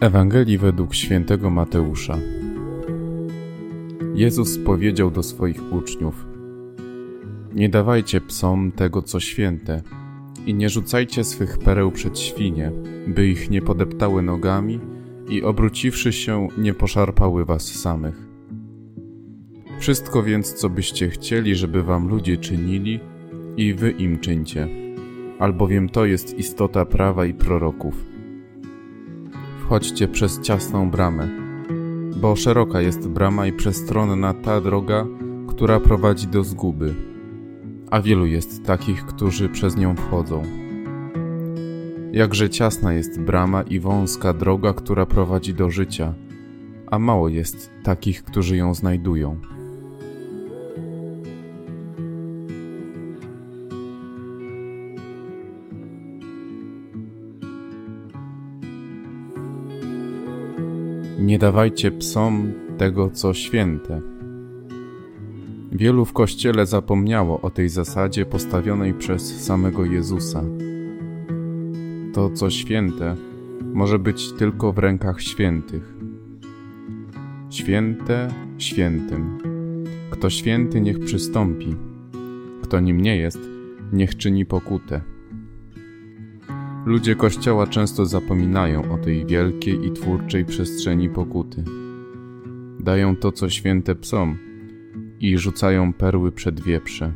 Ewangelii według świętego Mateusza. Jezus powiedział do swoich uczniów: Nie dawajcie psom tego, co święte, i nie rzucajcie swych pereł przed świnie, by ich nie podeptały nogami i obróciwszy się, nie poszarpały was samych. Wszystko więc, co byście chcieli, żeby wam ludzie czynili, i wy im czyńcie, albowiem to jest istota prawa i proroków Wchodźcie przez ciasną bramę, bo szeroka jest brama i przestronna ta droga, która prowadzi do zguby, a wielu jest takich, którzy przez nią wchodzą. Jakże ciasna jest brama i wąska droga, która prowadzi do życia, a mało jest takich, którzy ją znajdują. Nie dawajcie psom tego, co święte. Wielu w kościele zapomniało o tej zasadzie postawionej przez samego Jezusa. To, co święte, może być tylko w rękach świętych. Święte świętym. Kto święty, niech przystąpi. Kto nim nie jest, niech czyni pokutę. Ludzie Kościoła często zapominają o tej wielkiej i twórczej przestrzeni pokuty. Dają to, co święte psom i rzucają perły przed wieprze.